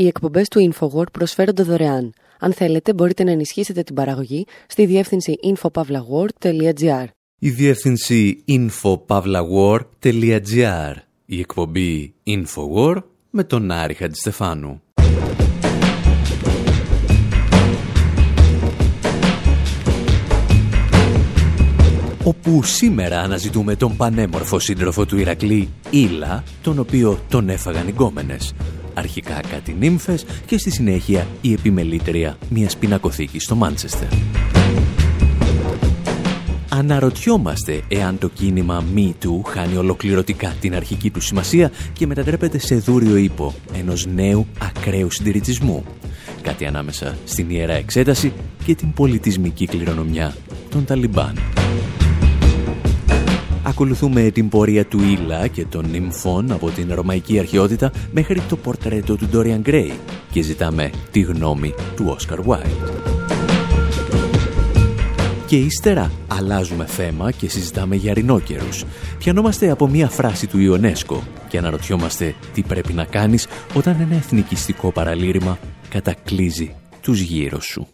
Οι εκπομπές του InfoWord προσφέρονται δωρεάν. Αν θέλετε, μπορείτε να ενισχύσετε την παραγωγή στη διεύθυνση infopavlagor.gr. Η διεύθυνση infopavlagor.gr. Η εκπομπή InfoWord με τον Άρη Χατζηστεφάνου. όπου σήμερα αναζητούμε τον πανέμορφο σύντροφο του Ηρακλή, Ήλα, τον οποίο τον έφαγαν οι γκόμενες. Αρχικά κάτι νύμφες και στη συνέχεια η επιμελήτρια μιας πινακοθήκης στο Μάντσεστερ. Αναρωτιόμαστε εάν το κίνημα Me Too χάνει ολοκληρωτικά την αρχική του σημασία και μετατρέπεται σε δούριο ύπο ενός νέου ακραίου συντηρητισμού. Κάτι ανάμεσα στην Ιερά Εξέταση και την πολιτισμική κληρονομιά των Ταλιμπάν. Ακολουθούμε την πορεία του Ήλα και των νυμφών από την ρωμαϊκή αρχαιότητα μέχρι το πορτρέτο του Dorian Gray και ζητάμε τη γνώμη του Oscar Wilde. Και ύστερα αλλάζουμε θέμα και συζητάμε για ρινόκερους. Πιανόμαστε από μία φράση του Ιονέσκο και αναρωτιόμαστε τι πρέπει να κάνεις όταν ένα εθνικιστικό παραλήρημα κατακλείζει τους γύρω σου.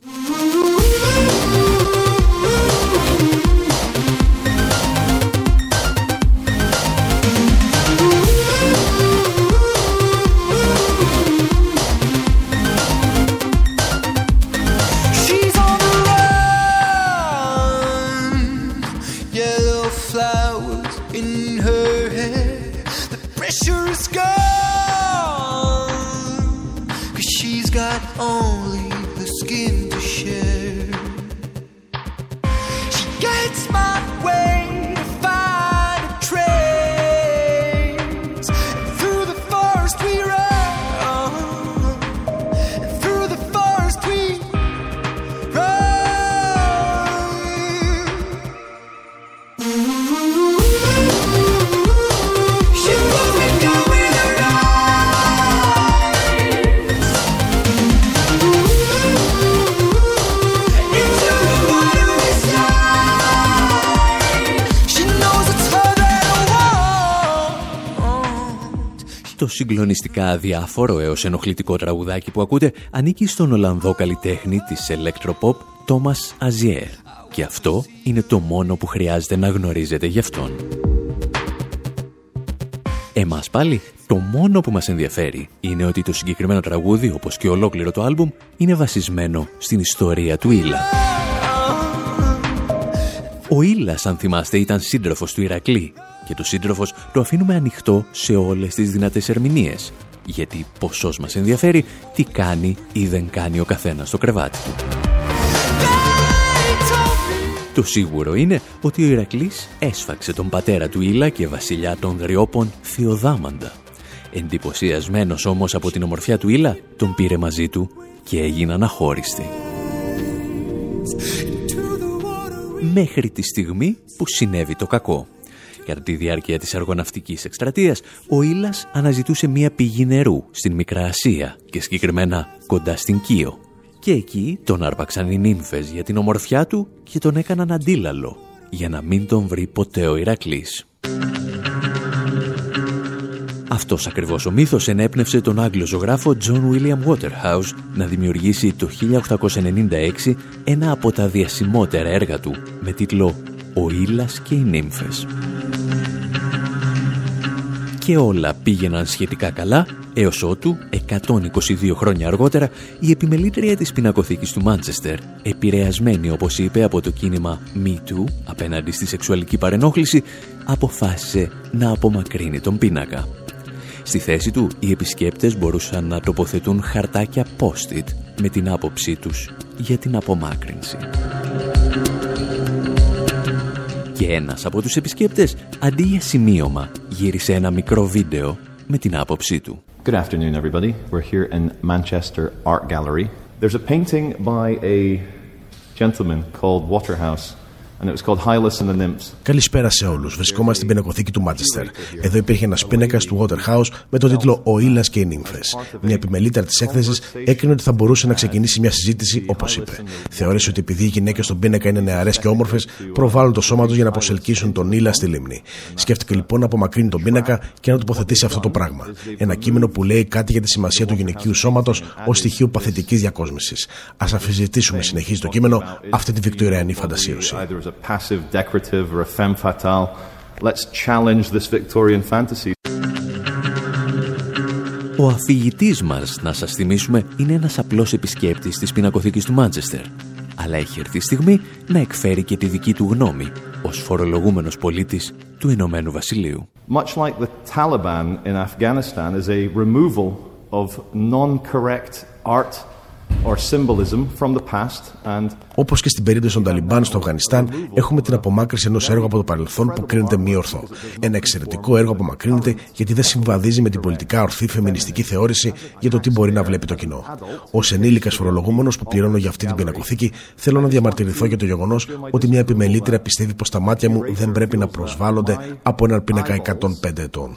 Το συγκλονιστικά αδιάφορο έως ενοχλητικό τραγουδάκι που ακούτε ανήκει στον Ολλανδό καλλιτέχνη της Electropop Thomas Azier και αυτό είναι το μόνο που χρειάζεται να γνωρίζετε γι' αυτόν. Εμάς πάλι, το μόνο που μας ενδιαφέρει είναι ότι το συγκεκριμένο τραγούδι, όπως και ολόκληρο το άλμπουμ, είναι βασισμένο στην ιστορία του Ήλα. Ο Ήλας, αν θυμάστε, ήταν σύντροφος του Ηρακλή και το σύντροφος το αφήνουμε ανοιχτό σε όλες τις δυνατές ερμηνείες. Γιατί ποσός μας ενδιαφέρει τι κάνει ή δεν κάνει ο καθένας στο κρεβάτι του. Το σίγουρο είναι ότι ο Ηρακλής έσφαξε τον πατέρα του Ήλα και βασιλιά των Δριόπων Θεοδάμαντα. Εντυπωσιασμένος όμως από την ομορφιά του Ήλα, τον πήρε μαζί του και έγιναν αχώριστοι. Μέχρι τη στιγμή που συνέβη το κακό. Κατά τη διάρκεια της αργοναυτικής εκστρατείας, ο Ήλας αναζητούσε μία πηγή νερού στην Μικρά Ασία και συγκεκριμένα κοντά στην Κίο. Και εκεί τον άρπαξαν οι νύμφες για την ομορφιά του και τον έκαναν αντίλαλο για να μην τον βρει ποτέ ο Ηρακλής. Αυτός ακριβώς ο μύθος ενέπνευσε τον Άγγλο ζωγράφο John William Waterhouse να δημιουργήσει το 1896 ένα από τα διασημότερα έργα του με τίτλο «Ο Ήλας και οι νύμφες» και όλα πήγαιναν σχετικά καλά, έως ότου, 122 χρόνια αργότερα, η επιμελήτρια της πινακοθήκης του Μάντσεστερ, επηρεασμένη όπως είπε από το κίνημα Me Too απέναντι στη σεξουαλική παρενόχληση, αποφάσισε να απομακρύνει τον πίνακα. Στη θέση του, οι επισκέπτες μπορούσαν να τοποθετούν χαρτάκια post-it με την άποψή τους για την απομάκρυνση και ένας από τους επισκέπτες, αντί για σημείωμα, γύρισε ένα μικρό βίντεο με την άποψή του. Good afternoon everybody. We're here in Manchester Art Gallery. There's a painting by a gentleman called Waterhouse Καλησπέρα σε όλους. Βρισκόμαστε στην πινακοθήκη του Μάντσεστερ. Εδώ υπήρχε ένας πίνακας του Waterhouse με τον τίτλο Ο Ήλας και οι Νύμφες. Μια επιμελήτρια της έκθεσης έκρινε ότι θα μπορούσε να ξεκινήσει μια συζήτηση όπως είπε. Θεώρησε ότι επειδή οι γυναίκες στον πίνακα είναι νεαρές και όμορφες, προβάλλουν το σώμα τους για να προσελκύσουν τον Ήλα στη λίμνη. Σκέφτηκε λοιπόν να απομακρύνει τον πίνακα και να τοποθετήσει αυτό το πράγμα. Ένα κείμενο που λέει κάτι για τη σημασία του γυναικείου σώματος ως στοιχείο παθητικής διακόσμησης. Α αφιζητήσουμε, συνεχίζει το κείμενο, αυτή τη βικτωριανή φαντασίωση a passive decorative or a femme fatale. Let's challenge this Victorian fantasy. Ο αφηγητής μας, να σας θυμίσουμε, είναι ένας απλός επισκέπτης της πινακοθήκης του Μάντσεστερ. Αλλά έχει έρθει η στιγμή να εκφέρει και τη δική του γνώμη ως φορολογούμενος πολίτης του Ηνωμένου Βασιλείου. Much like the Taliban in Afghanistan is a removal of non-correct art Όπως και στην περίπτωση των Ταλιμπάν στο Αφγανιστάν, έχουμε την απομάκρυση ενός έργου από το παρελθόν που κρίνεται μη ορθό. Ένα εξαιρετικό έργο απομακρύνεται γιατί δεν συμβαδίζει με την πολιτικά ορθή φεμινιστική θεώρηση για το τι μπορεί να βλέπει το κοινό. Ω ενήλικας φορολογούμενος που πληρώνω για αυτή την πινακοθήκη, θέλω να διαμαρτυρηθώ για το γεγονός ότι μια επιμελήτρια πιστεύει πως τα μάτια μου δεν πρέπει να προσβάλλονται από έναν πίνακα 105 ετών.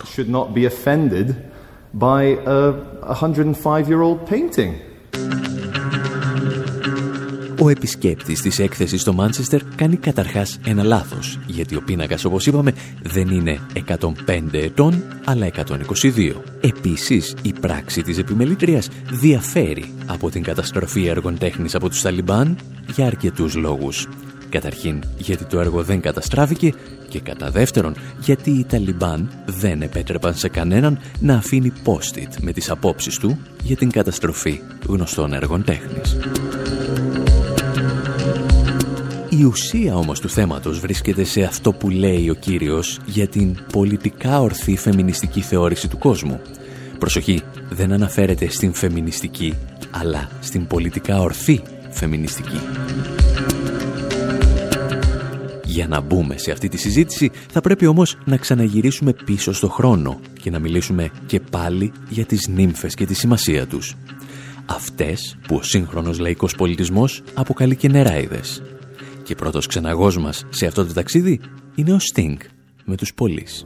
Ο επισκέπτης της έκθεσης στο Μάντσεστερ κάνει καταρχάς ένα λάθος, γιατί ο πίνακας, όπως είπαμε, δεν είναι 105 ετών, αλλά 122. Επίσης, η πράξη της επιμελήτριας διαφέρει από την καταστροφή έργων τέχνης από τους Ταλιμπάν για αρκετούς λόγους. Καταρχήν, γιατί το έργο δεν καταστράφηκε και κατά δεύτερον, γιατί οι Ταλιμπάν δεν επέτρεπαν σε κανέναν να αφήνει post-it με τις απόψεις του για την καταστροφή γνωστών έργων τέχνης. Η ουσία όμως του θέματος βρίσκεται σε αυτό που λέει ο κύριος για την πολιτικά ορθή φεμινιστική θεώρηση του κόσμου. Προσοχή, δεν αναφέρεται στην φεμινιστική, αλλά στην πολιτικά ορθή φεμινιστική. Για να μπούμε σε αυτή τη συζήτηση θα πρέπει όμως να ξαναγυρίσουμε πίσω στο χρόνο και να μιλήσουμε και πάλι για τις νύμφες και τη σημασία τους. Αυτές που ο σύγχρονος λαϊκός πολιτισμός αποκαλεί και νεράιδες. Και πρώτος ξεναγός μας σε αυτό το ταξίδι είναι ο Sting με τους πολλείς.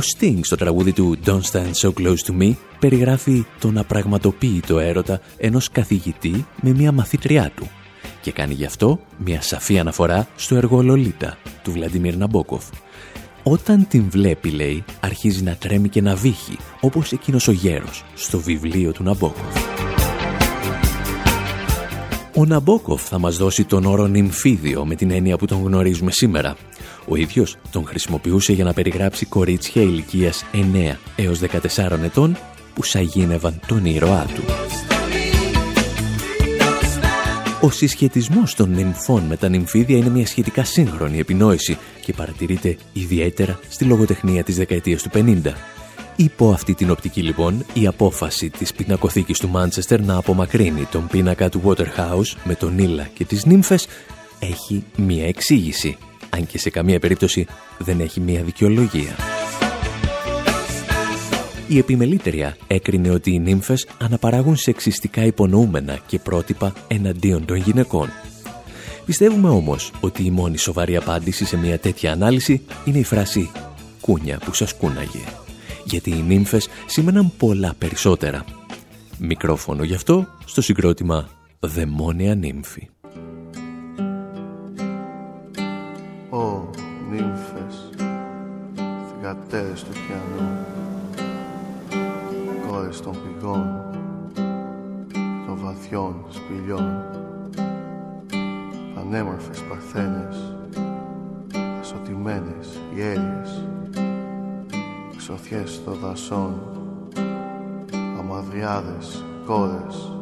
Sting στο τραγούδι του Don't Stand So Close To Me περιγράφει τον απραγματοποίητο έρωτα ενός καθηγητή με μια μαθήτριά του και κάνει γι' αυτό μια σαφή αναφορά στο έργο Λολίτα του Βλαντιμίρ Ναμπόκοφ. Όταν την βλέπει, λέει, αρχίζει να τρέμει και να βύχει, όπως εκείνος ο γέρος στο βιβλίο του Ναμπόκοφ. Ο Ναμπόκοφ θα μας δώσει τον όρο νυμφίδιο με την έννοια που τον γνωρίζουμε σήμερα. Ο ίδιος τον χρησιμοποιούσε για να περιγράψει κορίτσια ηλικίας 9 έως 14 ετών που σαγίνευαν τον ήρωά του. Ο συσχετισμός των νυμφών με τα νυμφίδια είναι μια σχετικά σύγχρονη επινόηση και παρατηρείται ιδιαίτερα στη λογοτεχνία της δεκαετίας του 50. Υπό αυτή την οπτική λοιπόν, η απόφαση της πινακοθήκης του Μάντσεστερ να απομακρύνει τον πίνακα του Waterhouse με τον Ήλα και τις νύμφες έχει μία εξήγηση, αν και σε καμία περίπτωση δεν έχει μία δικαιολογία. Η επιμελήτρια έκρινε ότι οι νύμφες αναπαράγουν σεξιστικά υπονοούμενα και πρότυπα εναντίον των γυναικών. Πιστεύουμε όμως ότι η μόνη σοβαρή απάντηση σε μια τέτοια ανάλυση είναι η φράση «κούνια που σας κούναγε» γιατί οι νύμφες σήμαιναν πολλά περισσότερα. Μικρόφωνο γι' αυτό στο συγκρότημα «Δαιμόνια νύμφη». Ω, νύμφες, θυγατέρες του πιανού, κόρες των πηγών, των βαθιών σπηλιών, πανέμορφες παρθένες, ασωτημένες γέλιες, εξωθιές των δασών, αμαυριάδες, κόρες,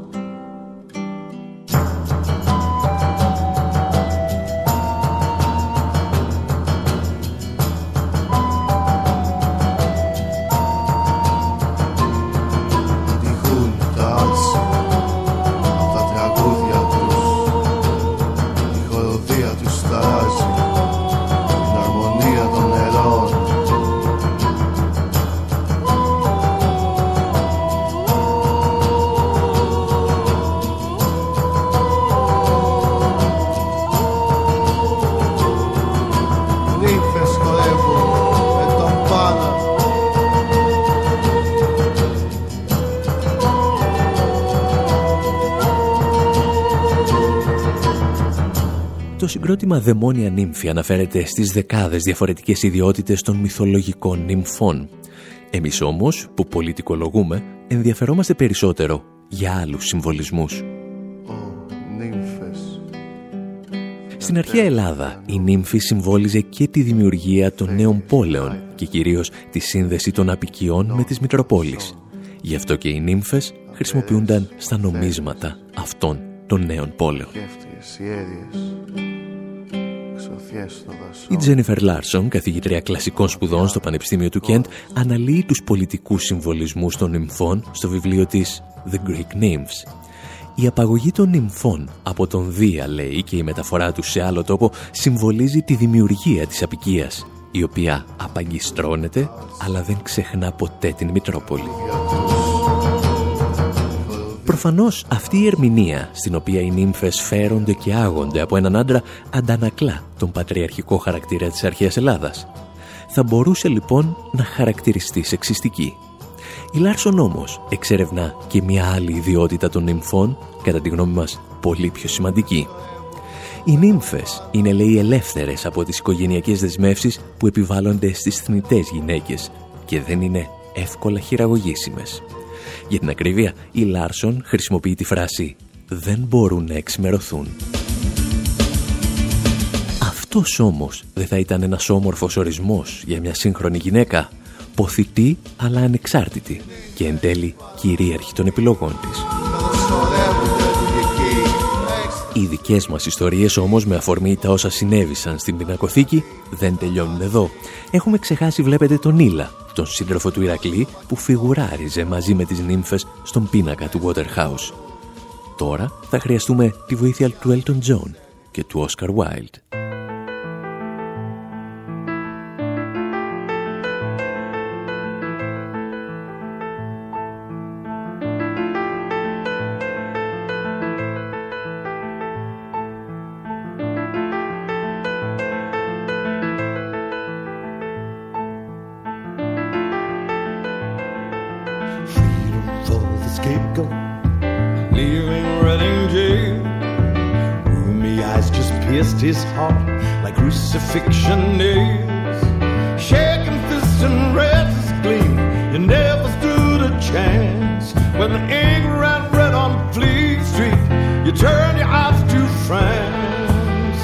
Το συγκρότημα «Δαιμόνια νύμφη» αναφέρεται στις δεκάδες διαφορετικές ιδιότητες των μυθολογικών νυμφών. Εμείς όμως, που πολιτικολογούμε, ενδιαφερόμαστε περισσότερο για άλλους συμβολισμούς. Ω, νύμφες Στην αρχαία Ελλάδα, η νύμφη συμβόλιζε και τη δημιουργία των νέων πόλεων και κυρίως τη σύνδεση των απικιών με τις Μητροπόλεις. Γι' αυτό και οι νύμφες χρησιμοποιούνταν στα νομίσματα αυτών των νέων πόλεων. Και αυτές, ιέρειες Ξωθιές των δασών Η Τζένιφερ Λάρσον, καθηγήτρια κλασικών σπουδών στο Πανεπιστήμιο του Κεντ, αναλύει τους πολιτικούς συμβολισμούς των νυμφών στο βιβλίο της The Greek Nymphs. Η απαγωγή των νυμφών από τον Δία, λέει, και η μεταφορά τους σε άλλο τόπο συμβολίζει τη δημιουργία της αποικίας, η οποία απαγκιστρώνεται, αλλά δεν ξεχνά ποτέ την Μητρόπολη. Προφανώς αυτή η ερμηνεία, στην οποία οι νύμφες φέρονται και άγονται από έναν άντρα, αντανακλά τον πατριαρχικό χαρακτήρα της αρχαίας Ελλάδας. Θα μπορούσε λοιπόν να χαρακτηριστεί σεξιστική. Η Λάρσον όμως εξερευνά και μια άλλη ιδιότητα των νυμφών, κατά τη γνώμη μας πολύ πιο σημαντική. Οι νύμφες είναι λέει ελεύθερες από τις οικογενειακές δεσμεύσεις που επιβάλλονται στις θνητές γυναίκες και δεν είναι εύκολα χειραγωγήσιμες. Για την ακρίβεια, η Λάρσον χρησιμοποιεί τη φράση «δεν μπορούν να εξημερωθούν». Αυτός όμως δεν θα ήταν ένας όμορφος ορισμός για μια σύγχρονη γυναίκα, ποθητή αλλά ανεξάρτητη και εν τέλει κυρίαρχη των επιλογών της. Δικές μας ιστορίες όμως με αφορμή τα όσα συνέβησαν στην πινακοθήκη δεν τελειώνουν εδώ. Έχουμε ξεχάσει βλέπετε τον Ήλα, τον σύντροφο του Ηρακλή που φιγουράριζε μαζί με τις νύμφες στον πίνακα του Waterhouse. Τώρα θα χρειαστούμε τη βοήθεια του Elton John και του Oscar Wilde. His heart like crucifixion nails. Shaking fists and restless gleam, you never stood a chance. When the ink ran red on Fleet Street, you turn your eyes to France.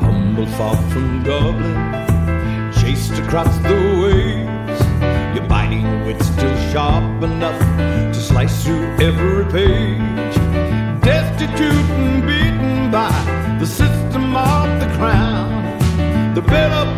Humble far from Dublin, chased across the. Biting still sharp enough to slice through every page. Destitute and beaten by the system of the crown. The bitter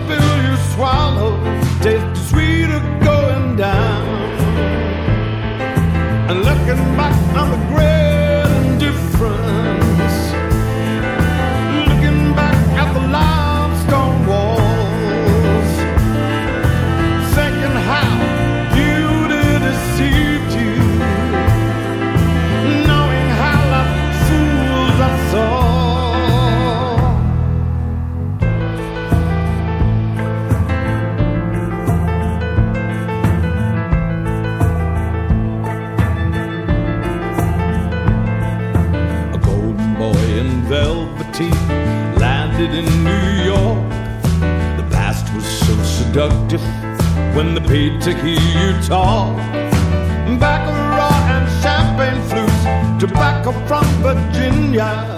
when the paid to hear you talk. Baccarat and champagne flutes, tobacco from Virginia.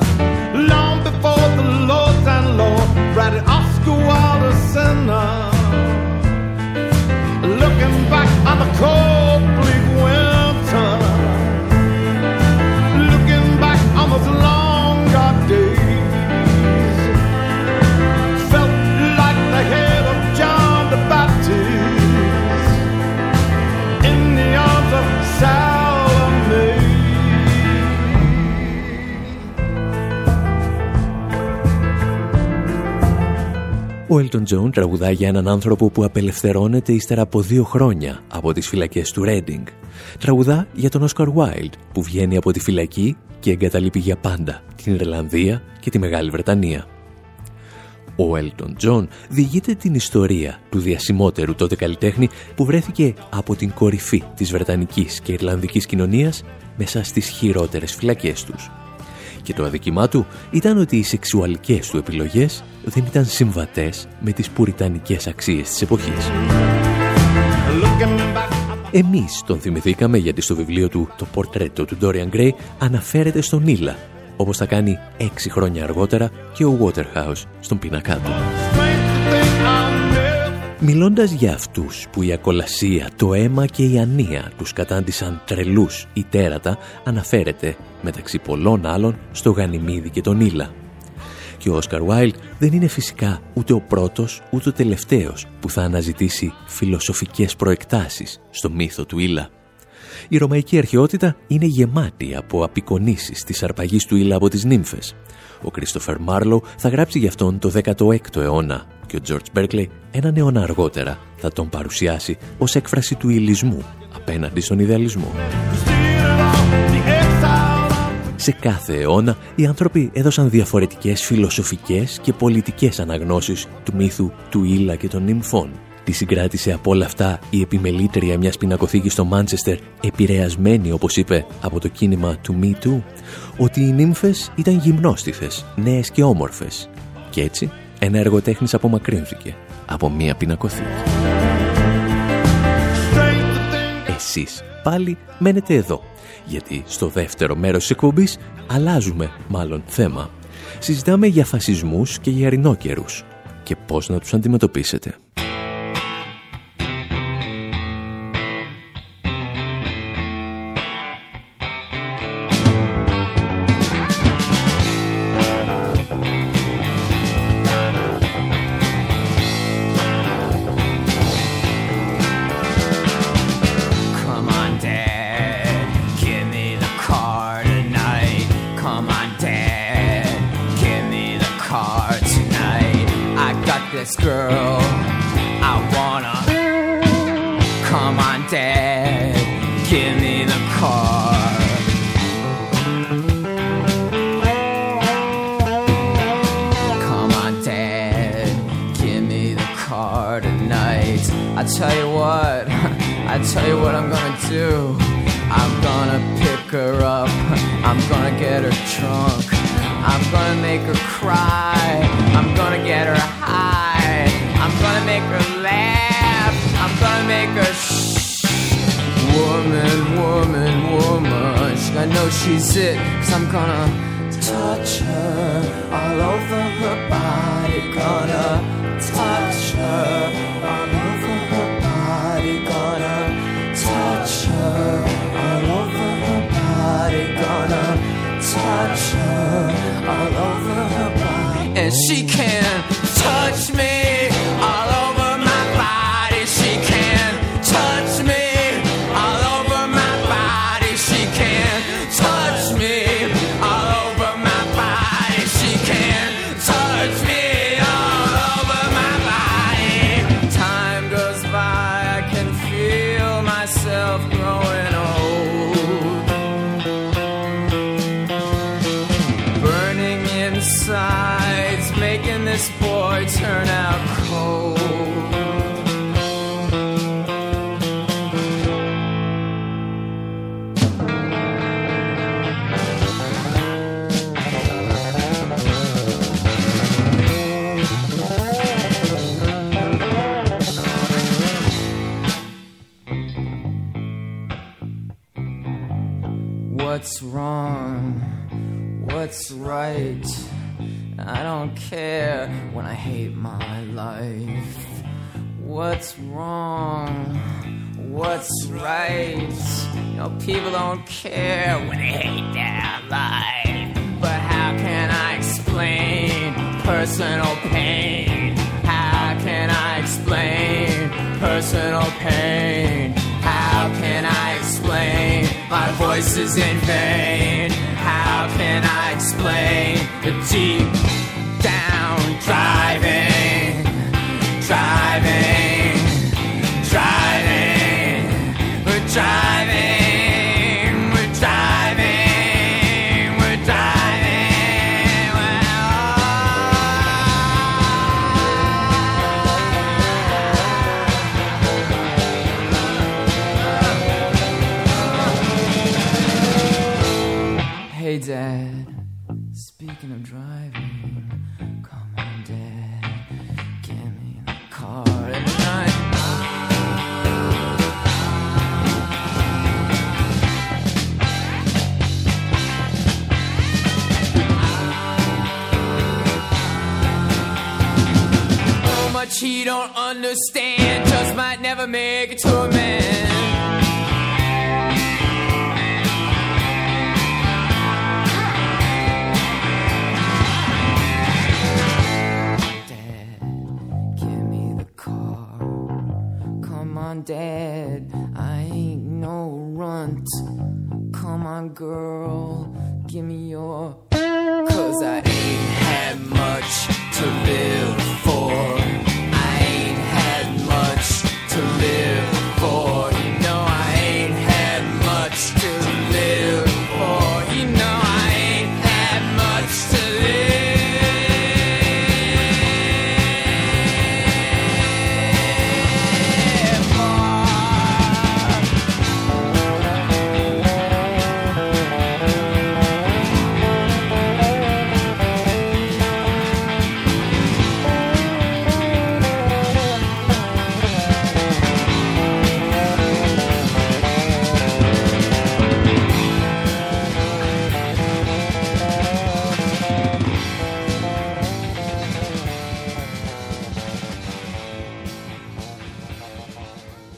Ο Elton John τραγουδά για έναν άνθρωπο που απελευθερώνεται ύστερα από δύο χρόνια από τις φυλακές του Reading. Τραγουδά για τον Oscar Wilde που βγαίνει από τη φυλακή και εγκαταλείπει για πάντα την Ιρλανδία και τη Μεγάλη Βρετανία. Ο Elton John διηγείται την ιστορία του διασημότερου τότε καλλιτέχνη που βρέθηκε από την κορυφή της Βρετανικής και Ιρλανδικής κοινωνίας μέσα στις χειρότερες φυλακές τους. Και το αδικημά του ήταν ότι οι σεξουαλικές του επιλογές δεν ήταν συμβατές με τις πουριτανικές αξίες της εποχής. Looking back Εμείς τον θυμηθήκαμε γιατί στο βιβλίο του το πορτρέτο του Dorian Gray αναφέρεται στον Ήλα, όπως θα κάνει έξι χρόνια αργότερα και ο Waterhouse στον πίνακά του. Μιλώντας για αυτούς που η ακολασία, το αίμα και η ανία τους κατάντησαν τρελούς ή τέρατα, αναφέρεται μεταξύ πολλών άλλων στο Γανιμίδη και τον Ήλα. Και ο Όσκαρ Βάιλντ δεν είναι φυσικά ούτε ο πρώτος ούτε ο τελευταίος που θα αναζητήσει φιλοσοφικές προεκτάσεις στο μύθο του Ήλα. Η ρωμαϊκή αρχαιότητα είναι γεμάτη από απεικονίσεις της αρπαγής του Ήλα από τις νύμφες. Ο Κρίστοφερ Μάρλο θα γράψει γι' αυτόν το 16ο αιώνα και ο Τζορτζ Μπέρκλεϊ έναν αιώνα αργότερα θα τον παρουσιάσει ως έκφραση του υλισμού απέναντι στον ιδεαλισμό. the exile of Σε κάθε αιώνα οι άνθρωποι έδωσαν διαφορετικές φιλοσοφικές και πολιτικές αναγνώσεις του μύθου του Ήλα και των νυμφών. Τη συγκράτησε από όλα αυτά η επιμελήτρια μιας πινακοθήκης στο Μάντσεστερ επηρεασμένη, όπως είπε, από το κίνημα του Me Too, ότι οι νύμφες ήταν γυμνόστιθες, νέες και όμορφες. Και έτσι ένα έργο τέχνης απομακρύνθηκε από μία πινακοθήκη. strength to think Εσείς πάλι μένετε εδώ, γιατί στο δεύτερο μέρος της εκπομπής αλλάζουμε μάλλον θέμα. Συζητάμε για φασισμούς και για ρινόκερους και πώς να τους αντιμετωπίσετε. This girl, I wanna. Come on, Dad, give me the car. Come on, Dad, give me the car tonight. I tell you what, I tell you what I'm gonna do. I'm gonna pick her up, I'm gonna get her drunk. I'm gonna make her cry, I'm gonna get her. I'm gonna make her laugh, I'm gonna make her shh. Woman, woman, woman, gonna know she's it, cause I'm gonna touch her all over her body, gonna touch her all over her body, gonna touch her all over her body, gonna touch her all over her body, and she can touch me care when they hate their life. But how can I explain personal pain? How can I explain personal pain? How can I explain my voice is in vain? Dad. Speaking of driving, come on, Dad. Give me the car. So much he don't understand, just might never make it to a man. Dad, I ain't no runt. Come on, girl, give me your. Cause I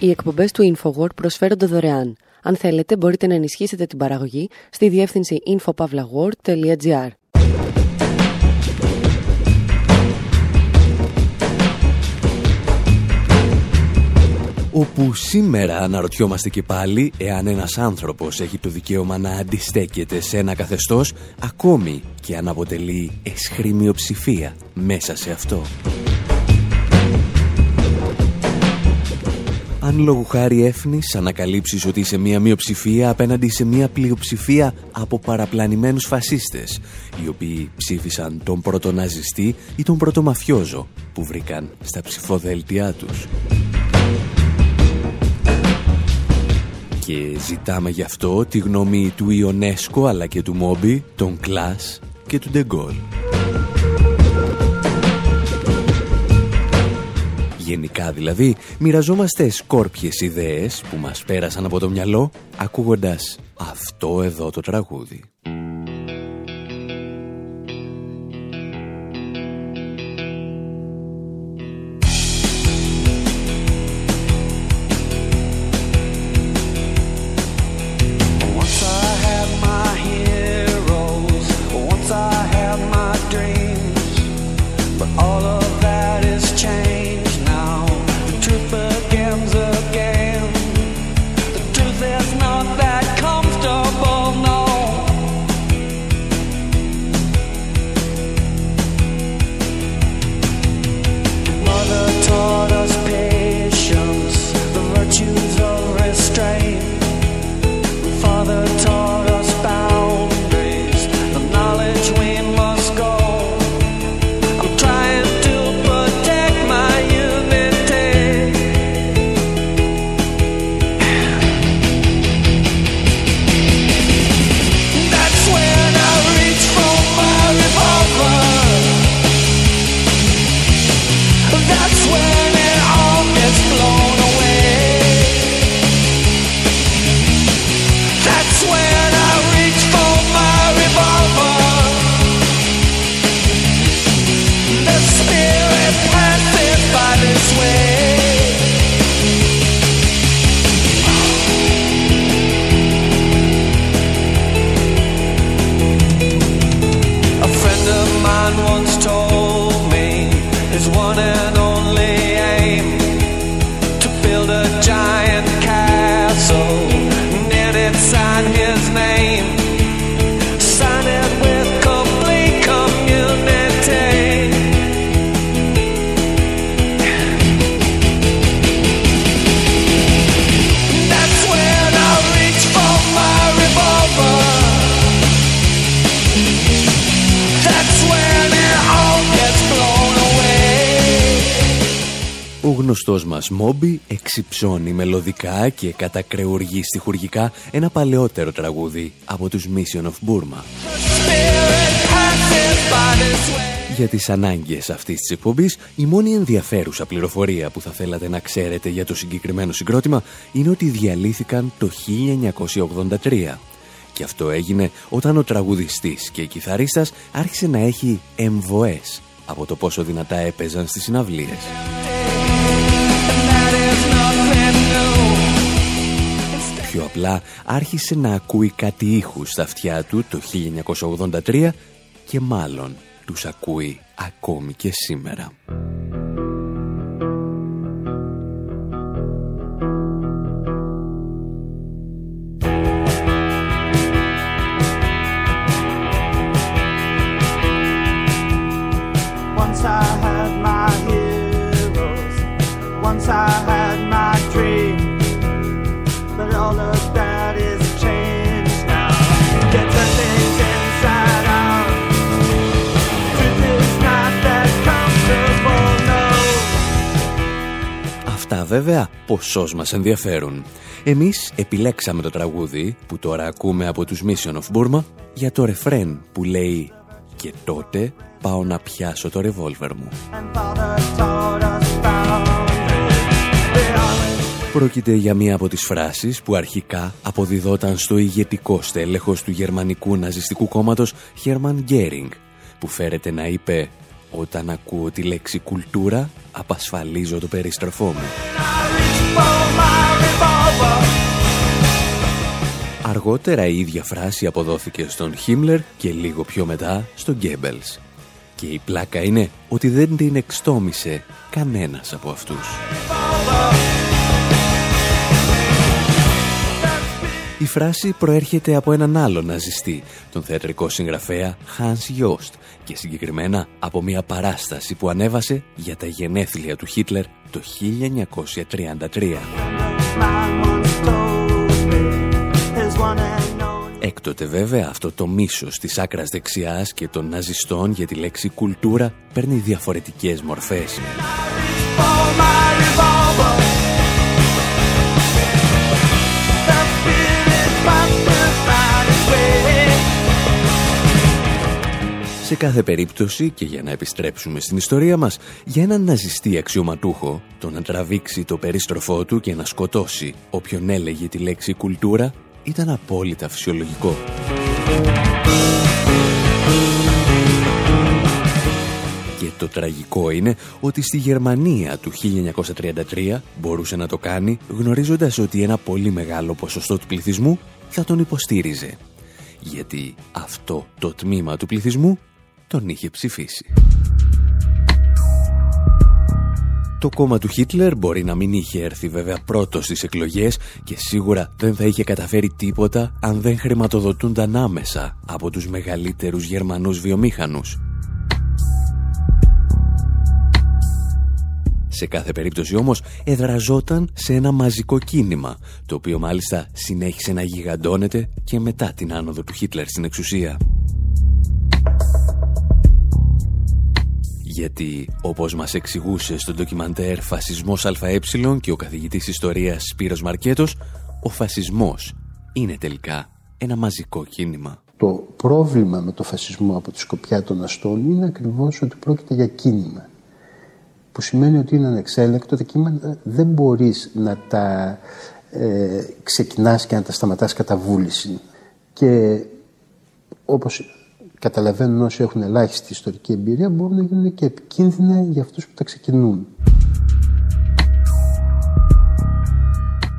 Οι εκπομπές του InfoWord προσφέρονται δωρεάν. Αν θέλετε, μπορείτε να ενισχύσετε την παραγωγή στη διεύθυνση infopavlagor.gr. Όπου σήμερα αναρωτιόμαστε και πάλι εάν ένας άνθρωπος έχει το δικαίωμα να αντιστέκεται σε ένα καθεστώς ακόμη και αν αποτελεί εσχρή μειοψηφία μέσα σε αυτό. Αν λόγου χάρη έφνης ανακαλύψεις ότι είσαι μια μειοψηφία απέναντι σε μια πλειοψηφία από παραπλανημένους φασίστες, οι οποίοι ψήφισαν τον πρωτοναζιστή ή τον πρωτομαφιόζο που βρήκαν στα ψηφοδέλτιά τους. Και ζητάμε γι' αυτό τη γνώμη του Ιονέσκο αλλά και του Μόμπι, των Κλάς και του Ντεγκόλ. Γενικά δηλαδή, μοιραζόμαστε σκόρπιες ιδέες που μας πέρασαν από το μυαλό ακούγοντας αυτό εδώ το τραγούδι. Γνωστός μας Μόμπι εξυψώνει μελωδικά και κατακρεουργεί στιχουργικά ένα παλαιότερο τραγούδι από τους Mission of Burma. Για τις ανάγκες αυτής της εκπομπής, η μόνη ενδιαφέρουσα πληροφορία που θα θέλατε να ξέρετε για το συγκεκριμένο συγκρότημα είναι ότι διαλύθηκαν το 1983. Και αυτό έγινε όταν ο τραγουδιστής και η κιθαρίστας άρχισε να έχει εμβοές από το πόσο δυνατά έπαιζαν στις συναυλίες. Πιο απλά άρχισε να ακούει κάτι ήχους στα αυτιά του το 1983 και μάλλον τους ακούει ακόμη και σήμερα. Βέβαια ποσός μας ενδιαφέρουν. Εμείς επιλέξαμε το τραγούδι που τώρα ακούμε από τους Mission of Burma για το ρεφρέν που λέει «Και τότε πάω να πιάσω το ρεβόλβερ μου». Πρόκειται για μία από τις φράσεις που αρχικά αποδιδόταν στο ηγετικό στέλεχος του γερμανικού ναζιστικού κόμματος Hermann Göring, που φέρεται να είπε «Όταν ακούω τη λέξη κουλτούρα, απασφαλίζω το περιστροφό μου». Αργότερα η ίδια φράση αποδόθηκε στον Χίμλερ και λίγο πιο μετά στον Γκέμπελς. Και η πλάκα είναι ότι δεν την εξτόμησε κανένας από αυτούς. Η φράση προέρχεται από έναν άλλο ναζιστή, τον θεατρικό συγγραφέα Hans Jost και συγκεκριμένα από μια παράσταση που ανέβασε για τα γενέθλια του Χίτλερ το 1933. Έκτοτε βέβαια αυτό το μίσος της άκρας δεξιάς και των ναζιστών για τη λέξη κουλτούρα παίρνει διαφορετικές μορφές. Σε κάθε περίπτωση και για να επιστρέψουμε στην ιστορία μας, για έναν ναζιστή αξιωματούχο, το να τραβήξει το περίστροφό του και να σκοτώσει όποιον έλεγε τη λέξη κουλτούρα ήταν απόλυτα φυσιολογικό. Και το τραγικό είναι ότι στη Γερμανία του 1933 μπορούσε να το κάνει γνωρίζοντας ότι ένα πολύ μεγάλο ποσοστό του πληθυσμού θα τον υποστήριζε. Γιατί αυτό το τμήμα του πληθυσμού τον είχε ψηφίσει. Το κόμμα του Χίτλερ μπορεί να μην είχε έρθει βέβαια πρώτος στις εκλογές και σίγουρα δεν θα είχε καταφέρει τίποτα αν δεν χρηματοδοτούνταν άμεσα από τους μεγαλύτερους Γερμανούς βιομήχανους. Σε κάθε περίπτωση όμως εδραζόταν σε ένα μαζικό κίνημα, το οποίο μάλιστα συνέχισε να γιγαντώνεται και μετά την άνοδο του Χίτλερ στην εξουσία. Γιατί όπως μας εξηγούσε στο ντοκιμαντέρ «Φασισμός ΑΕ» και ο καθηγητής ιστορίας Σπύρος Μαρκέτος, ο φασισμός είναι τελικά ένα μαζικό κίνημα. Το πρόβλημα με το φασισμό από τη σκοπιά των αστών είναι ακριβώς ότι πρόκειται για κίνημα που σημαίνει ότι είναι ανεξέλεκτο τα κείμενα δεν μπορείς να τα ε, ξεκινάς και να τα σταματάς κατά βούληση και όπως καταλαβαίνουν όσοι έχουν ελάχιστη ιστορική εμπειρία μπορούν να γίνουν και επικίνδυνα για αυτούς που τα ξεκινούν.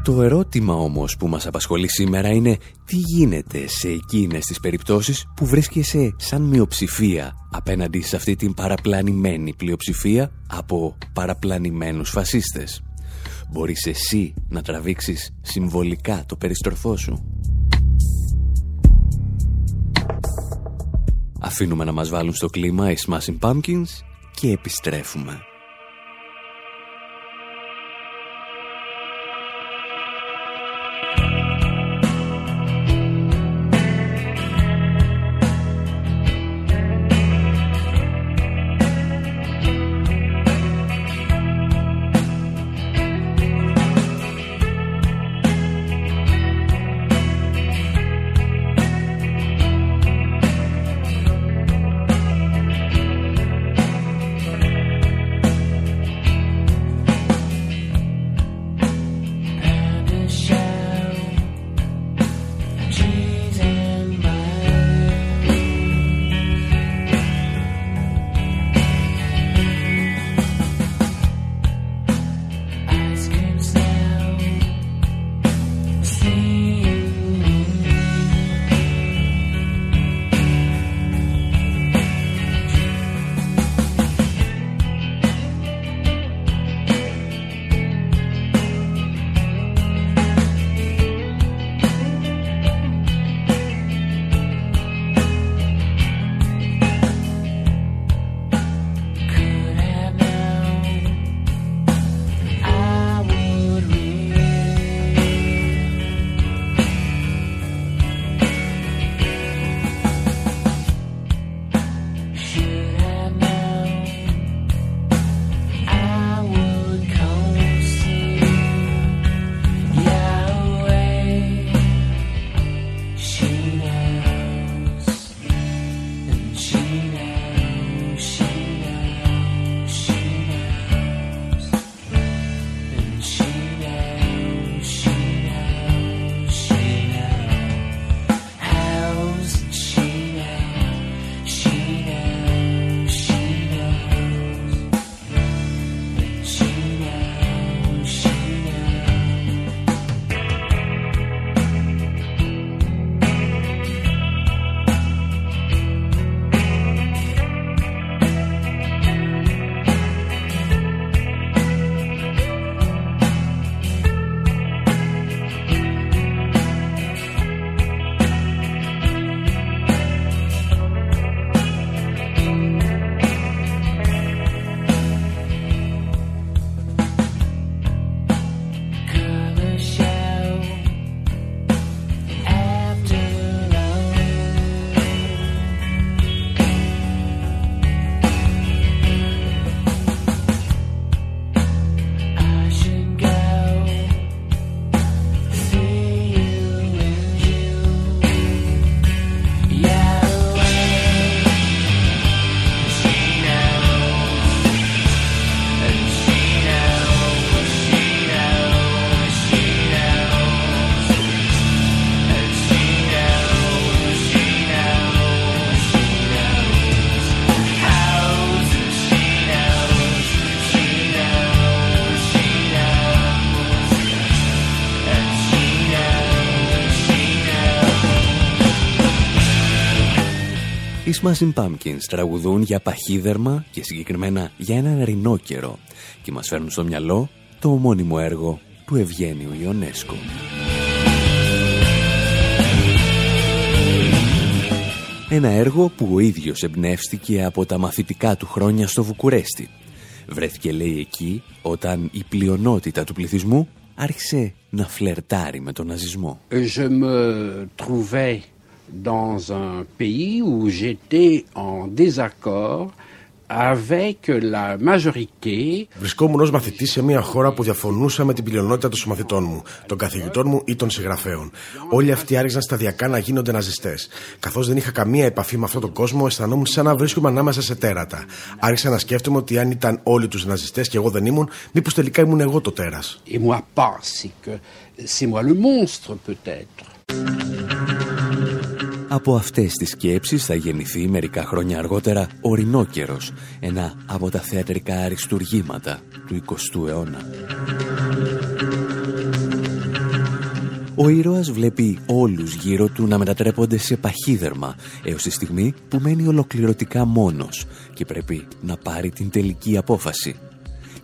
Το ερώτημα όμως που μας απασχολεί σήμερα είναι τι γίνεται σε εκείνες τις περιπτώσεις που βρίσκεσαι σαν μειοψηφία απέναντι σε αυτή την παραπλανημένη πλειοψηφία από παραπλανημένους φασίστες. Μπορείς εσύ να τραβήξεις συμβολικά το περιστροφό σου; Αφήνουμε να μας βάλουν στο κλίμα οι Smashing Pumpkins και επιστρέφουμε. Smashing Pumpkins τραγουδούν για παχύδερμα και συγκεκριμένα για έναν ρινόκερο και μας φέρνουν στο μυαλό το ομώνυμο έργο του Ευγένιου Ιονέσκο. Ένα έργο που ο ίδιος εμπνεύστηκε από τα μαθητικά του χρόνια στο Βουκουρέστι. Βρέθηκε λέει εκεί όταν η πλειονότητα του πληθυσμού άρχισε να φλερτάρει με τον ναζισμό. Je me trouvais dans un pays où j'étais en désaccord avec la majorité. Βρισκόμουν ως μαθητής σε μια χώρα που διαφωνούσα με την πλειονότητα των συμμαθητών μου, των καθηγητών μου ή των συγγραφέων. Όλοι αυτοί άρχισαν σταδιακά να γίνονται ναζιστές. Καθώς δεν είχα καμία επαφή με αυτόν τον κόσμο, αισθανόμουν σαν να βρίσκομαι ανάμεσα σε τέρατα. Άρχισα να σκέφτομαι ότι αν ήταν όλοι τους ναζιστές και εγώ δεν ήμουν, μήπως τελικά ήμουν εγώ το τέρας. Et moi pas, c'est que c'est moi le monstre peut-être. Από αυτές τις σκέψεις θα γεννηθεί μερικά χρόνια αργότερα ο Ρινόκερος, ένα από τα θεατρικά αριστουργήματα του 20ου αιώνα. Ο ήρωας βλέπει όλους γύρω του να μετατρέπονται σε παχύδερμα έως τη στιγμή που μένει ολοκληρωτικά μόνος και πρέπει να πάρει την τελική απόφαση.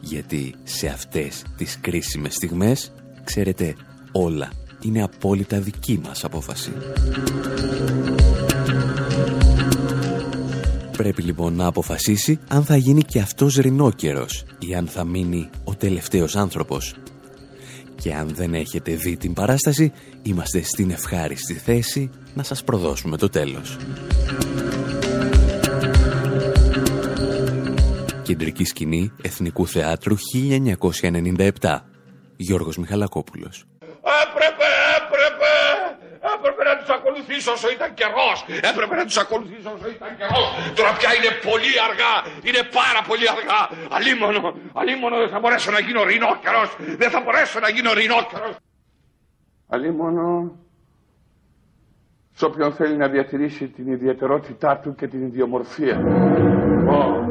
Γιατί σε αυτές τις κρίσιμες στιγμές, ξέρετε, όλα είναι απόλυτα δική μας απόφαση. Πρέπει λοιπόν να αποφασίσει αν θα γίνει και αυτός ρινόκερος ή αν θα μείνει ο τελευταίος άνθρωπος. Και αν δεν έχετε δει την παράσταση, είμαστε στην ευχάριστη θέση να σας προδώσουμε το τέλος. Κεντρική σκηνή Εθνικού Θεάτρου 1997. Γιώργος Μιχαλακόπουλος. Έπρεπε, έπρεπε, έπρεπε να τους ακολουθήσω όσο ήταν καιρός. Έπρεπε να τους ακολουθήσω όσο ήταν καιρός. Τώρα πια είναι πολύ αργά, είναι πάρα πολύ αργά. Αλίμονο, αλίμονο δεν θα μπορέσω να γίνω ρινόκερος. Δεν θα μπορέσω να γίνω ρινόκερος. Αλίμονο σε όποιον θέλει να διατηρήσει την ιδιαιτερότητά του και την ιδιομορφία. Όχι,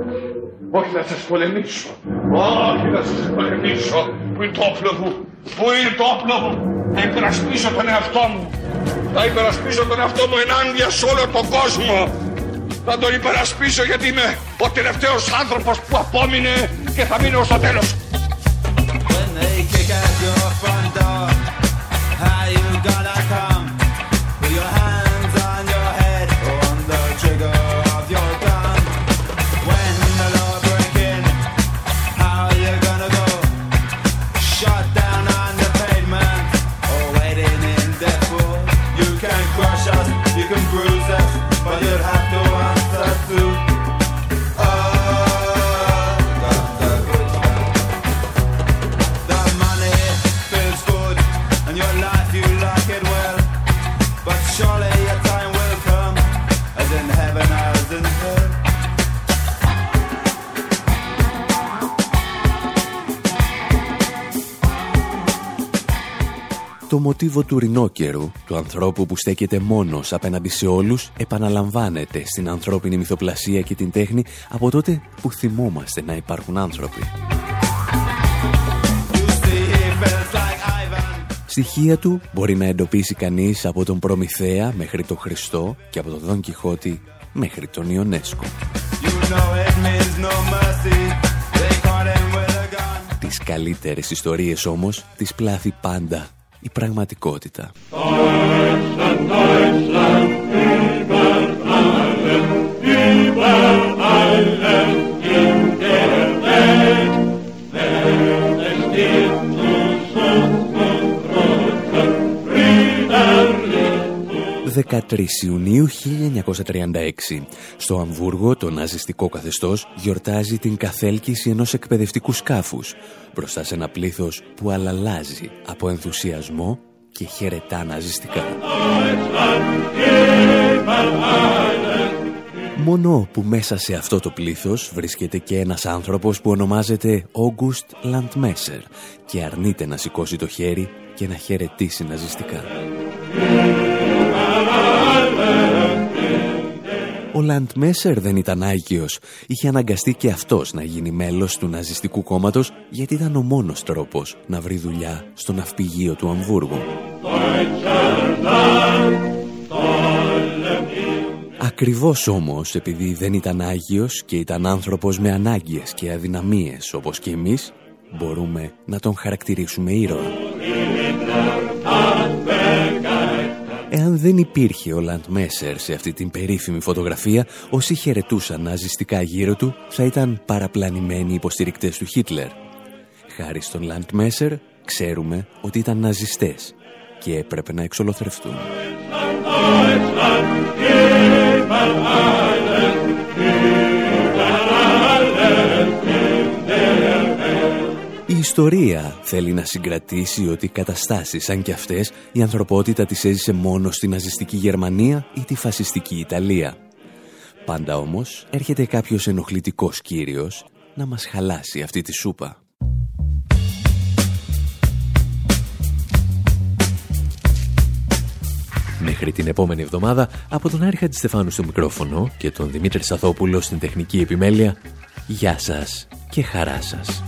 όχι να σας πολεμήσω. Όχι να σας πολεμήσω. Πού είναι το όπλο μου. Πού είναι το όπλο μου; Θα υπερασπίσω τον εαυτό μου. Θα υπερασπίσω τον εαυτό μου ενάντια σε όλο τον κόσμο. Θα τον υπερασπίσω γιατί είμαι ο τελευταίος άνθρωπος που απόμεινε και θα μείνω στο τέλος. When they kick at your front door, how you gonna come? Το μοτίβο του ρινόκερου, του ανθρώπου που στέκεται μόνος απέναντι σε όλους, επαναλαμβάνεται στην ανθρώπινη μυθοπλασία και την τέχνη από τότε που θυμόμαστε να υπάρχουν άνθρωποι. Στοιχεία του μπορεί να εντοπίσει κανείς από τον Προμηθέα μέχρι τον Χριστό και από τον Δον Κιχώτη μέχρι τον Ιονέσκο. You know it means no mercy. They caught him with a gun. Τις καλύτερες ιστορίες όμως τις πλάθει πάντα η πραγματικότητα. «13 Ιουνίου 1936. Στο Αμβούργο το ναζιστικό καθεστώς γιορτάζει την καθέλκυση ενός εκπαιδευτικού σκάφους μπροστά σε ένα πλήθος που αλαλάζει από ενθουσιασμό και χαιρετά ναζιστικά. Μόνο που μέσα σε αυτό το πλήθος βρίσκεται και ένας άνθρωπος που ονομάζεται August Landmesser και αρνείται να σηκώσει το χέρι και να χαιρετήσει ναζιστικά. Ο Λαντμέσερ δεν ήταν άγγιος. Είχε αναγκαστεί και αυτός να γίνει μέλος του ναζιστικού κόμματος γιατί ήταν ο μόνος τρόπος να βρει δουλειά στο ναυπηγείο του Αμβούργου. Ακριβώς όμως επειδή δεν ήταν Άγιος και ήταν άνθρωπος με ανάγκες και αδυναμίες όπως και εμείς, μπορούμε να τον χαρακτηρίσουμε ήρωα. Εάν δεν υπήρχε ο Λαντ Μέσερ σε αυτή την περίφημη φωτογραφία, όσοι χαιρετούσαν ναζιστικά γύρω του θα ήταν παραπλανημένοι υποστηρικτές του Χίτλερ. Χάρη στον Λαντ Μέσερ ξέρουμε ότι ήταν ναζιστές και έπρεπε να εξολοθρευτούν. Ιστορία θέλει να συγκρατήσει ότι καταστάσεις σαν κι αυτές η ανθρωπότητα τις έζησε μόνο στη ναζιστική Γερμανία ή τη φασιστική Ιταλία. Πάντα όμως έρχεται κάποιος ενοχλητικός κύριος να μας χαλάσει αυτή τη σούπα. Μέχρι την επόμενη εβδομάδα, από τον Άρη Στεφάνου στο μικρόφωνο και τον Δημήτρη Σαθόπουλο στην τεχνική επιμέλεια, γεια σας και χαρά σας.